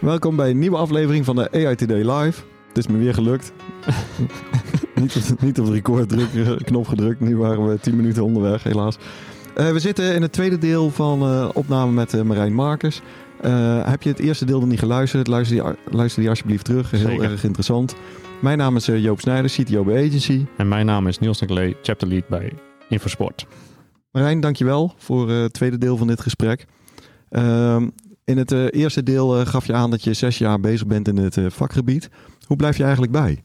Welkom bij een nieuwe aflevering van de AI Today Live. Het is me weer gelukt. niet, op, niet op de recordknop gedrukt. Nu waren we 10 minuten onderweg, helaas. Uh, we zitten in het tweede deel van uh, opname met uh, Marijn Markers. heb je het eerste deel nog niet geluisterd? Luister die, luister die alsjeblieft terug. Heel Zeker. erg interessant. Mijn naam is Joop Snijder, CTO bij Agency. En mijn naam is Niels Nicolay, chapter lead bij Infosport. Marijn, dankjewel voor het tweede deel van dit gesprek. Ehm, in het uh, eerste deel uh, gaf je aan dat je zes jaar bezig bent in het uh, vakgebied. Hoe blijf je eigenlijk bij?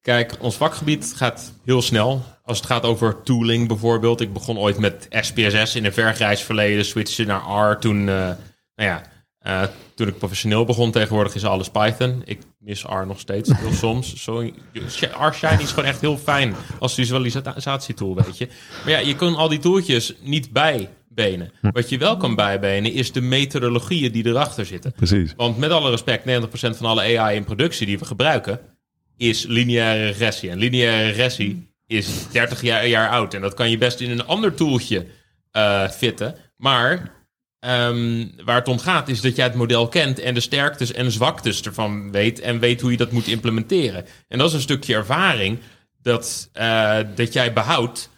Kijk, ons vakgebied gaat heel snel. Als het gaat over tooling bijvoorbeeld. Ik begon ooit met SPSS in een vergrijs verleden. Switchte naar R toen, nou ja, toen ik professioneel begon. Tegenwoordig is alles Python. Ik mis R nog steeds heel soms. Zo, R Shiny is gewoon echt heel fijn als visualisatietool, weet je. Maar ja, je kan al die tooltjes niet bij benen. Wat je wel kan bijbenen is de methodologieën die erachter zitten. Precies. Want met alle respect, 90% van alle AI in productie die we gebruiken is lineaire regressie. En lineaire regressie is 30 jaar, jaar oud. En dat kan je best in een ander tooltje uh, fitten. Maar um, waar het om gaat is dat jij het model kent en de sterktes en zwaktes ervan weet en weet hoe je dat moet implementeren. En dat is een stukje ervaring dat, uh, dat jij behoudt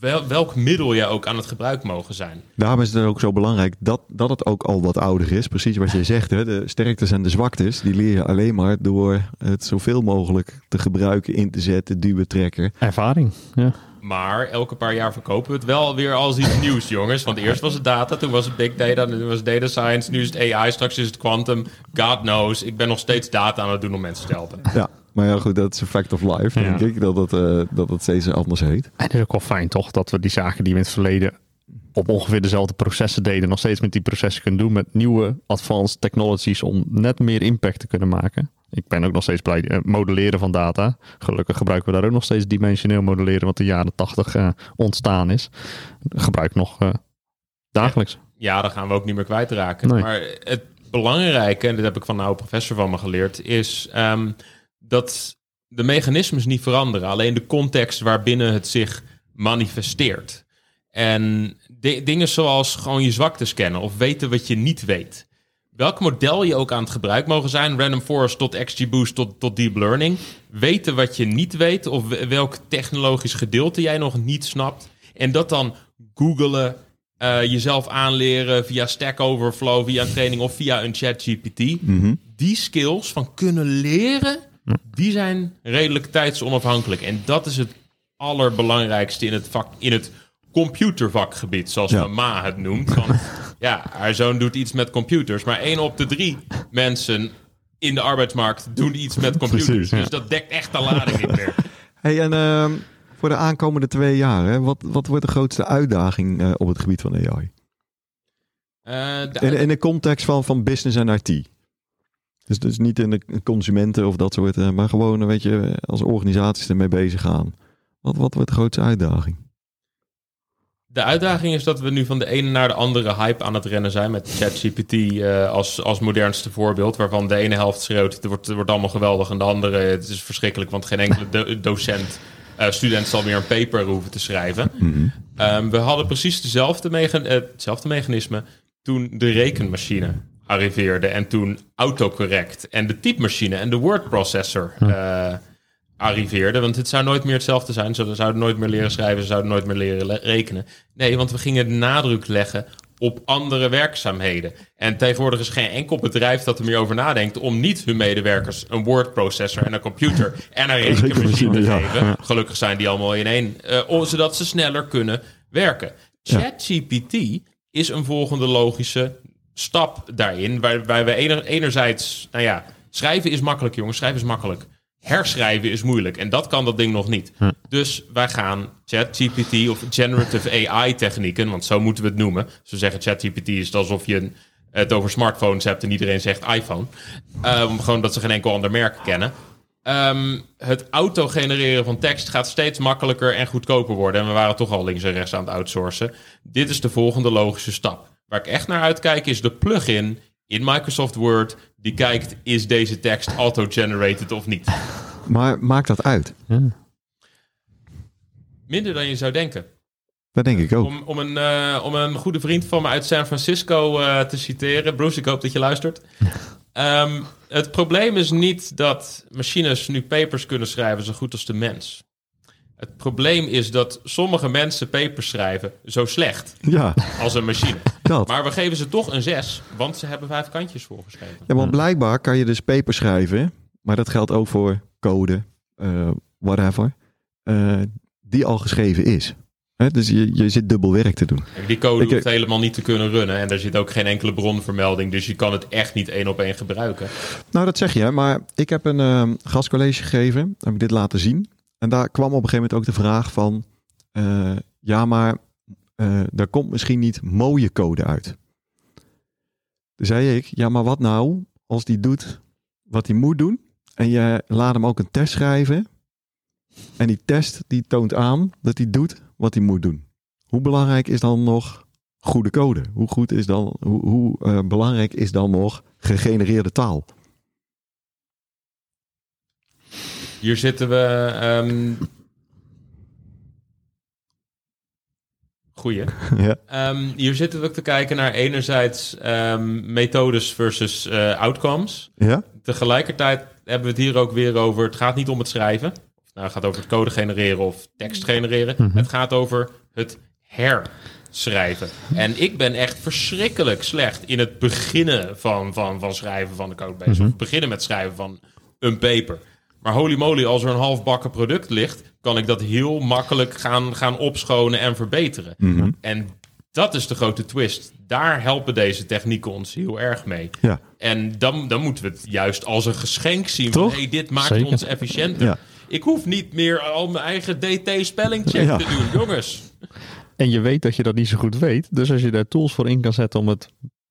wel, welk middel je ook aan het gebruik mogen zijn. Daarom is het ook zo belangrijk dat, dat het ook al wat ouder is. Precies wat je zegt, hè? de sterktes en de zwaktes, die leer je alleen maar door het zoveel mogelijk te gebruiken, in te zetten, duwen, trekken. Ervaring, ja. Maar elke paar jaar verkopen we het wel weer als iets nieuws, jongens. Want eerst was het data, toen was het big data, toen was het data science, nu is het AI, straks is het quantum. God knows. Ik ben nog steeds data aan het doen om mensen te helpen. Ja, maar ja, goed, dat is een fact of life, denk Ja. ik, dat het, uh, dat het steeds anders heet. En het is ook wel fijn toch dat we die zaken die we in het verleden op ongeveer dezelfde processen deden, nog steeds met die processen kunnen doen met nieuwe advanced technologies om net meer impact te kunnen maken. Ik ben ook nog steeds blij uh, modelleren van data. Gelukkig gebruiken we daar ook nog steeds dimensioneel modelleren, wat in de jaren 80 uh, ontstaan is. Gebruik nog uh, dagelijks. Ja, dat gaan we ook niet meer kwijtraken. Nee. Maar het belangrijke, en dit heb ik van een oude professor van me geleerd, is um, dat de mechanismes niet veranderen. Alleen de context waarbinnen het zich manifesteert. En dingen zoals gewoon je zwaktes kennen of weten wat je niet weet. Welk model je ook aan het gebruik mogen zijn, random forest tot XGBoost tot, tot deep learning. Weten wat je niet weet of welk technologisch gedeelte jij nog niet snapt. En dat dan googelen, uh, jezelf aanleren via Stack Overflow, via een training of via een chat GPT. Mm -hmm. Die skills van kunnen leren, die zijn redelijk tijdsonafhankelijk. En dat is het allerbelangrijkste in het vak, in het computervakgebied, zoals ja. mama het noemt. Want ja, haar zoon doet iets met computers, maar één op de drie mensen in de arbeidsmarkt doen iets met computers. Precies, ja. Dus dat dekt echt de lading niet meer. Hey, en uh, voor de aankomende twee jaar, hè, wat, wat wordt de grootste uitdaging uh, op het gebied van AI? Uh, de in, in, de context van, van business en IT. Dus, dus niet in de consumenten of dat soort, uh, maar gewoon, weet je, als organisaties ermee bezig gaan. Wat, wat wordt de grootste uitdaging? De uitdaging is dat we nu van de ene naar de andere hype aan het rennen zijn met ChatGPT uh, als, als modernste voorbeeld, waarvan de ene helft schreeuwt het wordt, het wordt allemaal geweldig en de andere het is verschrikkelijk, want geen enkele do docent, uh, student zal meer een paper hoeven te schrijven. Mm -hmm. um, we hadden precies dezelfde, uh, hetzelfde mechanisme toen de rekenmachine arriveerde en toen autocorrect en de typemachine en de wordprocessor uh, arriveerde. Want het zou nooit meer hetzelfde zijn. Ze zouden nooit meer leren schrijven, ze zouden nooit meer leren rekenen. Nee, want we gingen de nadruk leggen op andere werkzaamheden. En tegenwoordig is geen enkel bedrijf dat er meer over nadenkt om niet hun medewerkers een wordprocessor en een computer en een rekenmachine te geven. Gelukkig zijn die allemaal in één, uh, zodat ze sneller kunnen werken. ChatGPT is een volgende logische stap daarin, waarbij we ener, enerzijds, nou ja, schrijven is makkelijk, jongens, schrijven is makkelijk. Herschrijven is moeilijk en dat kan dat ding nog niet. Hm. Dus wij gaan ChatGPT of generative AI technieken, want zo moeten we het noemen. Ze zeggen ChatGPT is alsof je een, het over smartphones hebt en iedereen zegt iPhone. Um, gewoon dat ze geen enkel ander merk kennen. Um, het auto-genereren van tekst gaat steeds makkelijker en goedkoper worden. En we waren toch al links en rechts aan het outsourcen. Dit is de volgende logische stap. Waar ik echt naar uitkijk is de plugin in Microsoft Word die kijkt, is deze tekst auto-generated of niet? Maar maakt dat uit? Minder dan je zou denken. Dat denk ik ook. Om, om, een, uh, om een goede vriend van me uit San Francisco uh, te citeren. Bruce, ik hoop dat je luistert. um, het probleem is niet dat machines nu papers kunnen schrijven zo goed als de mens. Het probleem is dat sommige mensen papers schrijven zo slecht ja. als een machine. Dat. Maar we geven ze toch een 6, want ze hebben vijf kantjes voorgeschreven. Ja, want blijkbaar kan je dus papers schrijven, maar dat geldt ook voor code, uh, whatever, uh, die al geschreven is. He, dus je, je zit dubbel werk te doen. Die code ik, hoeft helemaal niet te kunnen runnen. En er zit ook geen enkele bronvermelding. Dus je kan het echt niet één op één gebruiken. Nou, dat zeg je. Maar ik heb een uh, gastcollege gegeven. Heb ik dit laten zien. En daar kwam op een gegeven moment ook de vraag van... Uh, ja, maar uh, daar komt misschien niet mooie code uit. Toen zei ik, ja, maar wat nou als die doet wat hij moet doen... en je laat hem ook een test schrijven... en die test die toont aan dat hij doet wat hij moet doen. Hoe belangrijk is dan nog goede code? Hoe, goed is dan, hoe, hoe uh, belangrijk is dan nog gegenereerde taal? Hier zitten we. Um... Goeie. ja. um, hier zitten we te kijken naar enerzijds um, methodes versus uh, outcomes. Ja. Tegelijkertijd hebben we het hier ook weer over. Het gaat niet om het schrijven. Nou, het gaat over het code genereren of tekst genereren. Mhm. Het gaat over het herschrijven. En ik ben echt verschrikkelijk slecht in het beginnen van, van, van schrijven van de codebase. Mhm. Of beginnen met schrijven van een paper. Maar holy moly, als er een halfbakken product ligt, kan ik dat heel makkelijk gaan, gaan opschonen en verbeteren. Mhm. En dat is de grote twist. Daar helpen deze technieken ons heel erg mee. Ja. En dan, dan moeten we het juist als een geschenk zien. Toch? Van, hey, dit maakt Zeker. ons efficiënter. Ja. Ik hoef niet meer al mijn eigen DT-spellingcheck Ja. te doen, jongens. En je weet dat je dat niet zo goed weet. Dus als je daar tools voor in kan zetten om het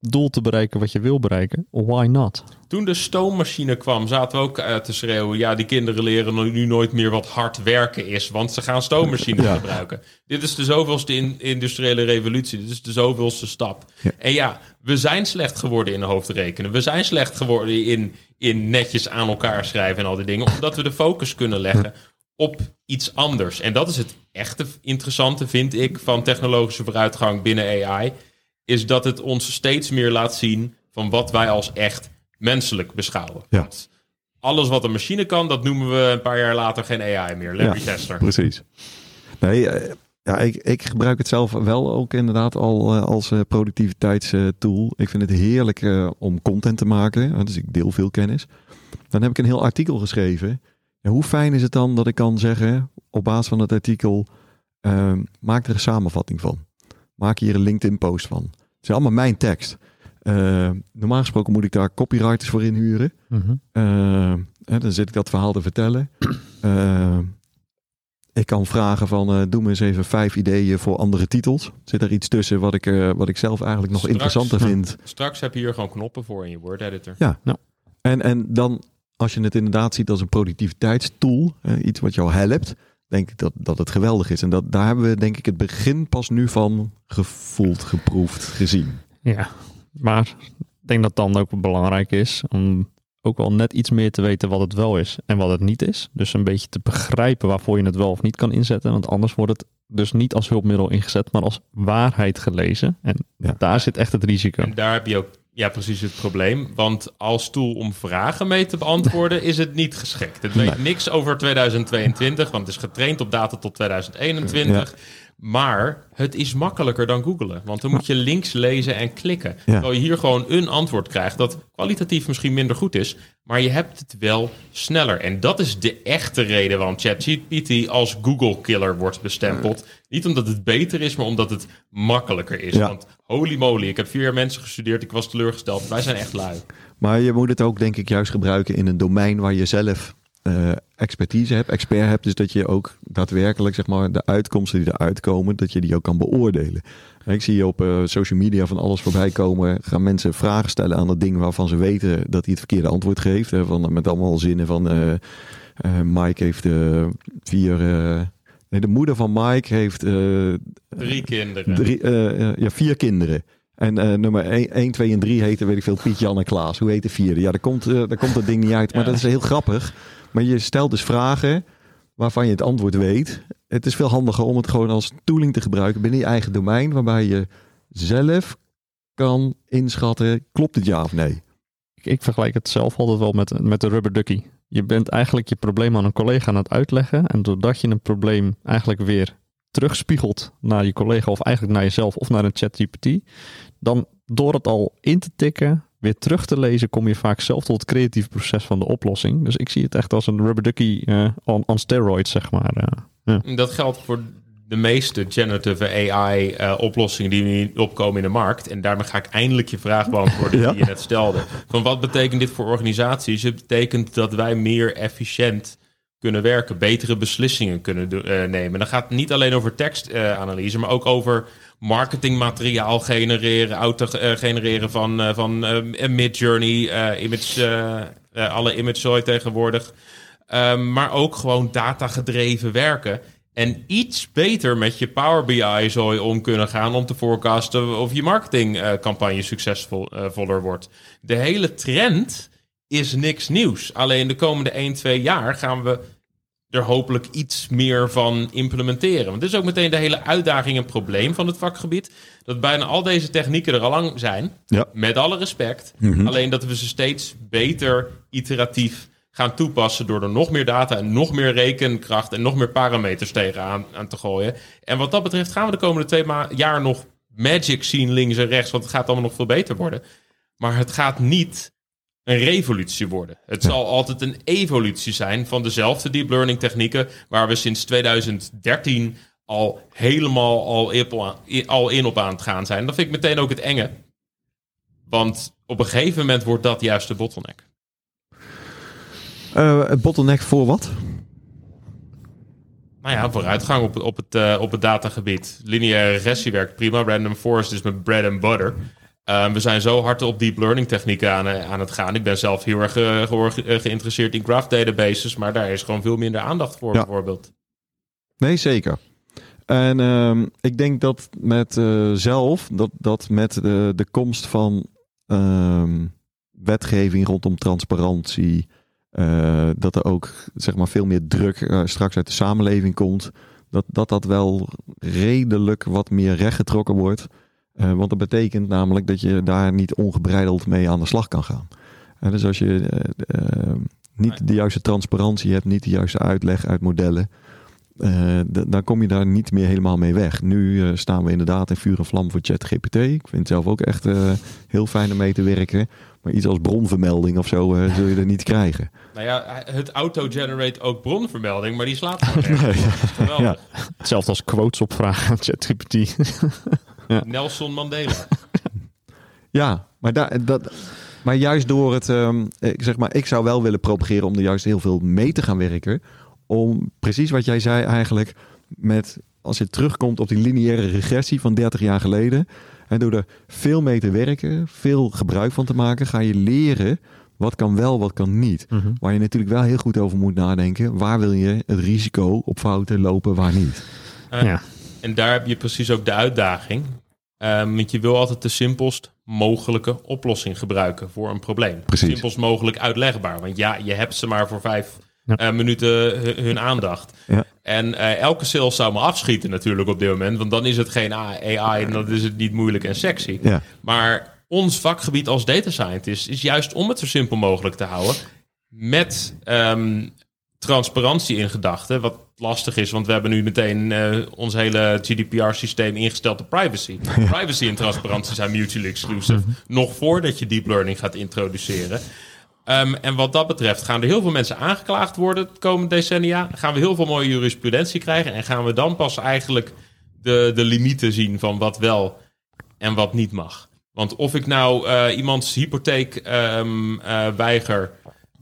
doel te bereiken wat je wil bereiken, why not? Toen de stoommachine kwam, zaten we ook eh, te schreeuwen... ja, die kinderen leren nu nooit meer wat hard werken is... want ze gaan stoommachines Ja. gebruiken. Dit is de zoveelste in, industriële revolutie. Dit is de zoveelste stap. Ja. En ja, we zijn slecht geworden in hoofdrekenen. We zijn slecht geworden in, in netjes aan elkaar schrijven en al die dingen... omdat we de focus kunnen leggen op iets anders. En dat is het echte interessante, vind ik... van technologische vooruitgang binnen AI... is dat het ons steeds meer laat zien... van wat wij als echt menselijk beschouwen. Ja. Alles wat een machine kan, dat noemen we een paar jaar later geen AI meer. Larry Ja. Tester. Precies. Nee, eh, ja, ik, ik gebruik het zelf wel ook inderdaad al eh, als eh, productiviteitstool. ik vind het heerlijk om content te maken. Dus ik deel veel kennis. Dan heb ik een heel artikel geschreven. En hoe fijn is het dan dat ik kan zeggen op basis van het artikel, eh, maak er een samenvatting van. Maak hier een LinkedIn-post van. Het is allemaal mijn tekst. Eh, normaal gesproken moet ik daar copywriters voor inhuren. Hè, dan zit ik dat verhaal te vertellen. Eh, ik kan vragen van, eh, doe me eens even vijf ideeën voor andere titels. Zit er iets tussen wat ik, eh, wat ik zelf eigenlijk nog Straks- interessanter vind? Straks heb je hier gewoon knoppen voor in je Word editor. En, en dan, als je het inderdaad ziet als een productiviteitstool, iets wat jou helpt, denk ik dat, dat het geweldig is. En dat, daar hebben we denk ik het begin pas nu van gevoeld, geproefd, gezien. Ja, maar ik denk dat dan ook belangrijk is om ook wel net iets meer te weten wat het wel is en wat het niet is. Dus een beetje te begrijpen waarvoor je het wel of niet kan inzetten. Want anders wordt het dus niet als hulpmiddel ingezet, maar als waarheid gelezen. En Ja. daar zit echt het risico. En daar heb je ook ja, precies het probleem. Want als tool om vragen mee te beantwoorden is het niet geschikt. Het weet niks over 2022, want het is getraind op data tot 2021. Maar het is makkelijker dan googlen. Want dan moet je links lezen en klikken. Terwijl je hier gewoon een antwoord krijgt dat kwalitatief misschien minder goed is. Maar je hebt het wel sneller. En dat is de echte reden waarom ChatGPT als Google-killer wordt bestempeld. Niet omdat het beter is, maar omdat het makkelijker is. Ja. Want holy moly, ik heb vier jaar mensen gestudeerd. Ik was teleurgesteld. Wij zijn echt lui. Maar je moet het ook denk ik juist gebruiken in een domein waar je zelf eh, expertise hebt, expert hebt, dus dat je ook daadwerkelijk zeg maar de uitkomsten die eruit komen, dat je die ook kan beoordelen. Ik zie op uh, social media van alles voorbij komen. Gaan mensen vragen stellen aan dat ding waarvan ze weten dat hij het verkeerde antwoord geeft. Hè, van, met allemaal zinnen van uh, Mike heeft vier. nee, de moeder van Mike heeft. drie kinderen. Drie, ja, vier kinderen. En uh, nummer 1, 1, 2 en 3 heten, weet ik veel, Piet, Jan en Klaas. Hoe heet de vierde? Ja, daar komt, uh, daar komt dat ding niet uit. Maar ja. dat is heel grappig. Maar je stelt dus vragen waarvan je het antwoord weet. Het is veel handiger om het gewoon als tooling te gebruiken binnen je eigen domein. Waarbij je zelf kan inschatten, klopt het ja of nee? Ik, ik vergelijk het zelf altijd wel met, met de rubber ducky. Je bent eigenlijk je probleem aan een collega aan het uitleggen. En doordat je een probleem eigenlijk weer terugspiegelt naar je collega of eigenlijk naar jezelf of naar een chat GPT, dan door het al in te tikken, weer terug te lezen, kom je vaak zelf tot het creatieve proces van de oplossing. Dus ik zie het echt als een rubber ducky uh, on, on steroids, zeg maar. Uh, ja. Dat geldt voor de meeste generative AI-oplossingen uh, die nu opkomen in de markt. En daarmee ga ik eindelijk je vraag beantwoorden ja? die je net stelde. Van wat betekent dit voor organisaties? Het betekent dat wij meer efficiënt kunnen werken, betere beslissingen kunnen uh, nemen. Dan gaat het niet alleen over tekstanalyse, maar ook over marketingmateriaal genereren, auto uh, genereren van, van Midjourney, image, alle image tegenwoordig. Um, maar ook gewoon data-gedreven werken. En iets beter met je Power BI zooi om kunnen gaan om te forecasten of je marketingcampagne succesvoller wordt. De hele trend is niks nieuws. Alleen de komende 1, 2 jaar gaan we er hopelijk iets meer van implementeren. Want dit is ook meteen de hele uitdaging en probleem van het vakgebied. Dat bijna al deze technieken er al lang zijn. Ja. Met alle respect. Mm-hmm. Alleen dat we ze steeds beter iteratief gaan toepassen door er nog meer data en nog meer rekenkracht en nog meer parameters tegenaan aan te gooien. En wat dat betreft gaan we de komende twee jaar nog magic zien links en rechts, want het gaat allemaal nog veel beter worden. Maar het gaat niet een revolutie worden. Het ja. zal altijd een evolutie zijn van dezelfde deep learning technieken waar we sinds 2013 al helemaal al, al in op aan het gaan zijn. Dat vind ik meteen ook het enge. Want op een gegeven moment wordt dat juist de bottleneck. Uh, het bottleneck voor wat? Nou ja, vooruitgang op, op, het, uh, op het datagebied. Lineaire regressie werkt prima. Random forest is mijn bread and butter. Um, we zijn zo hard op deep learning technieken aan, aan het gaan. Ik ben zelf heel erg uh, ge geïnteresseerd in graph databases, maar daar is gewoon veel minder aandacht voor, ja. bijvoorbeeld. Nee, zeker. En um, ik denk dat met uh, zelf, dat, dat met de, de komst van um, wetgeving rondom transparantie, uh, dat er ook zeg maar veel meer druk straks uit de samenleving komt, dat, dat dat wel redelijk wat meer rechtgetrokken wordt. Uh, want dat betekent namelijk dat je daar niet ongebreideld mee aan de slag kan gaan. Uh, dus als je uh, niet de juiste transparantie hebt, niet de juiste uitleg uit modellen, dan kom je daar niet meer helemaal mee weg. Nu staan we inderdaad in vuur en vlam voor ChatGPT. Ik vind het zelf ook echt heel fijn om mee te werken. Maar iets als bronvermelding of zo zul je er niet krijgen. Nou ja, het auto-generate ook bronvermelding, maar die slaat gewoon. Nee. Ja. Hetzelfde als quotes opvragen aan ChatGPT. Ja. Nelson Mandela. ja, maar, daar, dat, maar juist door het, um, ik zeg maar, ik zou wel willen propageren om er juist heel veel mee te gaan werken. Om precies wat jij zei eigenlijk, met als je terugkomt op die lineaire regressie van 30 jaar geleden. En door er veel mee te werken, veel gebruik van te maken, ga je leren wat kan wel, wat kan niet. Mm-hmm. Waar je natuurlijk wel heel goed over moet nadenken. Waar wil je het risico op fouten lopen, waar niet? Uh, ja. En daar heb je precies ook de uitdaging. Um, want je wil altijd de simpelst mogelijke oplossing gebruiken voor een probleem. Precies. Simpelst mogelijk uitlegbaar. Want ja, je hebt ze maar voor vijf ja. uh, minuten hun, aandacht. Ja. En uh, elke sales zou me afschieten natuurlijk op dit moment. Want dan is het geen AI en dan is het niet moeilijk en sexy. Ja. Maar ons vakgebied als data scientist is juist om het zo simpel mogelijk te houden. Met um, transparantie in gedachten. Wat lastig is, want we hebben nu meteen uh, ons hele GDPR-systeem ingesteld op privacy. Ja. Privacy en transparantie zijn mutually exclusive. Mm-hmm. Nog voordat je deep learning gaat introduceren. Um, en wat dat betreft gaan er heel veel mensen aangeklaagd worden de komende decennia. Gaan we heel veel mooie jurisprudentie krijgen. En gaan we dan pas eigenlijk de, de limieten zien van wat wel en wat niet mag. Want of ik nou uh, iemands hypotheek um, uh, weiger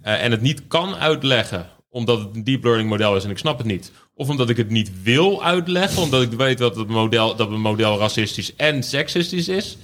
en het niet kan uitleggen omdat het een deep learning model is en ik snap het niet. Of omdat ik het niet wil uitleggen, omdat ik weet dat het model, dat een model racistisch en seksistisch is.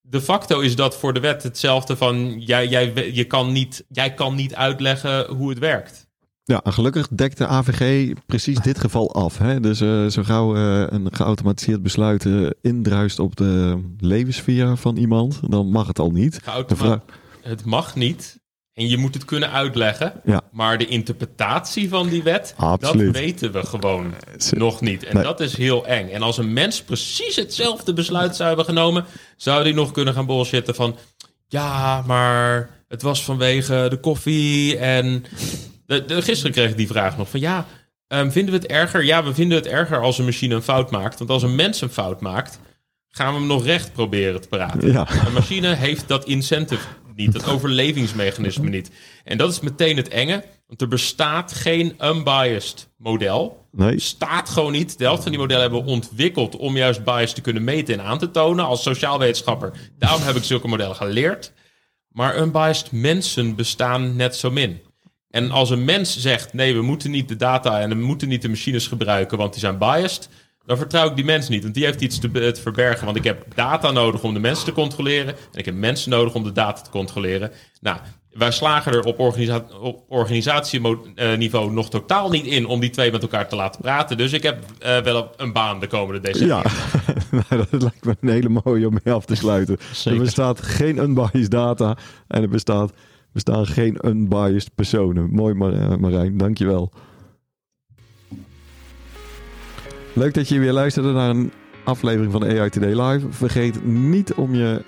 De facto is dat voor de wet hetzelfde van jij, jij, je kan niet, jij kan niet uitleggen hoe het werkt. Ja, en gelukkig dekt de AVG precies dit geval af. Hè? Dus eh, zo gauw eh, een geautomatiseerd besluit eh, indruist op de levenssfeer van iemand, dan mag het al niet. De vraag... Het mag niet. En je moet het kunnen uitleggen. Ja. Maar de interpretatie van die wet, Absoluut. dat weten we gewoon nog niet. En Nee. dat is heel eng. En als een mens precies hetzelfde besluit zou hebben genomen, zou die nog kunnen gaan bullshitten van... Ja, maar het was vanwege de koffie en... De, de- gisteren kreeg ik die vraag nog van ja, ehm, vinden we het erger? Ja, we vinden het erger als een machine een fout maakt. Want als een mens een fout maakt, gaan we hem nog recht proberen te praten. Ja. Een machine heeft dat incentive niet, dat overlevingsmechanisme niet. En dat is meteen het enge, want er bestaat geen unbiased model. Nee, Bestaat gewoon niet. De helft van die modellen hebben we ontwikkeld om juist bias te kunnen meten en aan te tonen. Als sociaal wetenschapper, daarom heb ik zulke modellen geleerd. Maar unbiased mensen bestaan net zo min. En als een mens zegt, nee, we moeten niet de data en we moeten niet de machines gebruiken, want die zijn biased, dan vertrouw ik die mens niet. Want die heeft iets te, be- te verbergen. Want ik heb data nodig om de mensen te controleren. En ik heb mensen nodig om de data te controleren. Nou, wij slagen er op, organisa op organisatieniveau nog totaal niet in om die twee met elkaar te laten praten. Dus ik heb eh, wel een baan de komende decennia. ja. Nou, dat lijkt me een hele mooie om mee af te sluiten. Zeker. Er bestaat geen unbiased data en er bestaat, bestaan geen unbiased personen. Mooi Mar eh, Marijn, dankjewel. Leuk dat je weer luisterde naar een aflevering van AI Today Live. Vergeet niet om je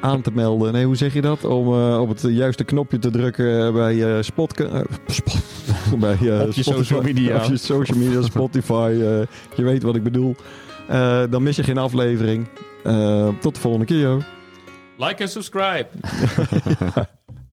aan te melden. Nee, hoe zeg je dat? Om eh, op het juiste knopje te drukken bij eh Spot, eh, Spot- bij eh, Op je Spotify- social media. Op je social media, Spotify. eh, je weet wat ik bedoel. Eh, dan mis je geen aflevering. Eh, tot de volgende keer, joh. Like en subscribe.